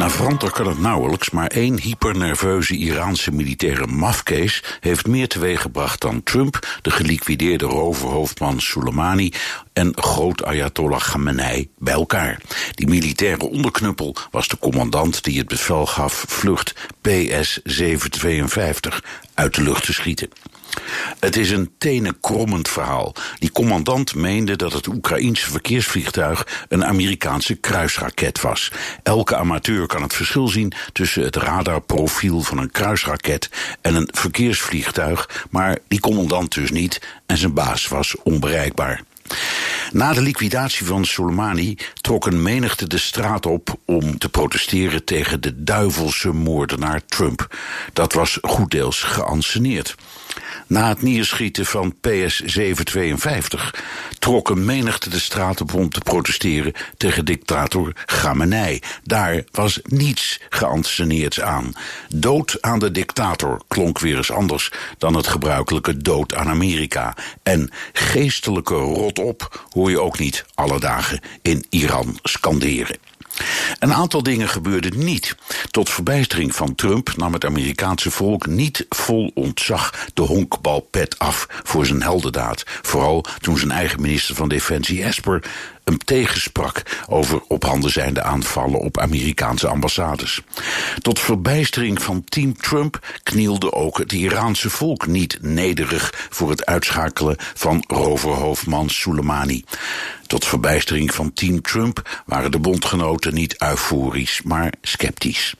Navranter kan het nauwelijks, maar één hypernerveuze Iraanse militaire mafkees heeft meer teweeggebracht dan Trump, de geliquideerde roverhoofdman Soleimani en groot Ayatollah Khamenei bij elkaar. Die militaire onderknuppel was de commandant die het bevel gaf vlucht PS-752 uit de lucht te schieten. Het is een tenenkrommend verhaal. Die commandant meende dat het Oekraïense verkeersvliegtuig een Amerikaanse kruisraket was. Elke amateur kan het verschil zien tussen het radarprofiel van een kruisraket en een verkeersvliegtuig, maar die commandant dus niet en zijn baas was onbereikbaar. Na de liquidatie van Soleimani trok een menigte de straat op om te protesteren tegen de duivelse moordenaar Trump. Dat was goeddeels geanceneerd. Na het neerschieten van PS-752 trok een menigte de straat op om te protesteren tegen dictator Khamenei. Daar was niets geanceneerds aan. Dood aan de dictator klonk weer eens anders dan het gebruikelijke dood aan Amerika. En geestelijke rot op hoor je ook niet alle dagen in Iran scanderen. Een aantal dingen gebeurden niet. Tot verbijstering van Trump nam het Amerikaanse volk niet vol ontzag de honkbalpet af voor zijn heldendaad. Vooral toen zijn eigen minister van Defensie Esper hem tegensprak over op handen zijnde aanvallen op Amerikaanse ambassades. Tot verbijstering van team Trump knielde ook het Iraanse volk niet nederig voor het uitschakelen van roverhoofdman Soleimani. Tot verbijstering van team Trump waren de bondgenoten niet euforisch, maar sceptisch.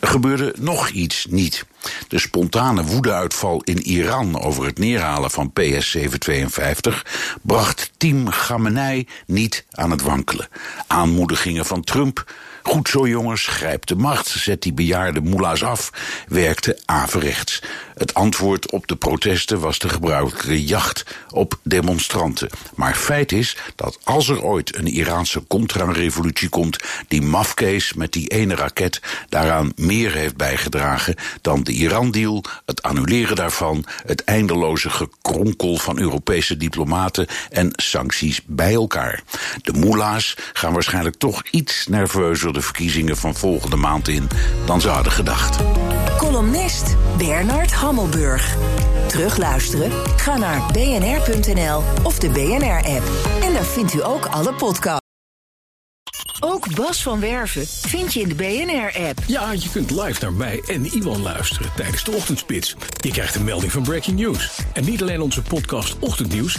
Er gebeurde nog iets niet. De spontane woedeuitval in Iran over het neerhalen van PS-752 bracht team Khamenei niet aan het wankelen. Aanmoedigingen van Trump Goed zo jongens, grijp de macht, zet die bejaarde moela's af, werkte averechts. Het antwoord op de protesten was de gebruikelijke jacht op demonstranten. Maar feit is dat als er ooit een Iraanse contra-revolutie komt, die mafkees met die ene raket daaraan meer heeft bijgedragen dan de Iran-deal, het annuleren daarvan, het eindeloze gekronkel van Europese diplomaten en sancties bij elkaar. De moela's gaan waarschijnlijk toch iets nerveuzer de verkiezingen van volgende maand in dan ze hadden gedacht. Columnist Bernard Hammelburg. Terugluisteren? Ga naar bnr.nl of de BNR-app. En daar vindt u ook alle podcasts. Ook Bas van Werven vind je in de BNR-app. Ja, je kunt live naar mij en Iwan luisteren tijdens de ochtendspits. Je krijgt een melding van Breaking News. En niet alleen onze podcast Ochtendnieuws,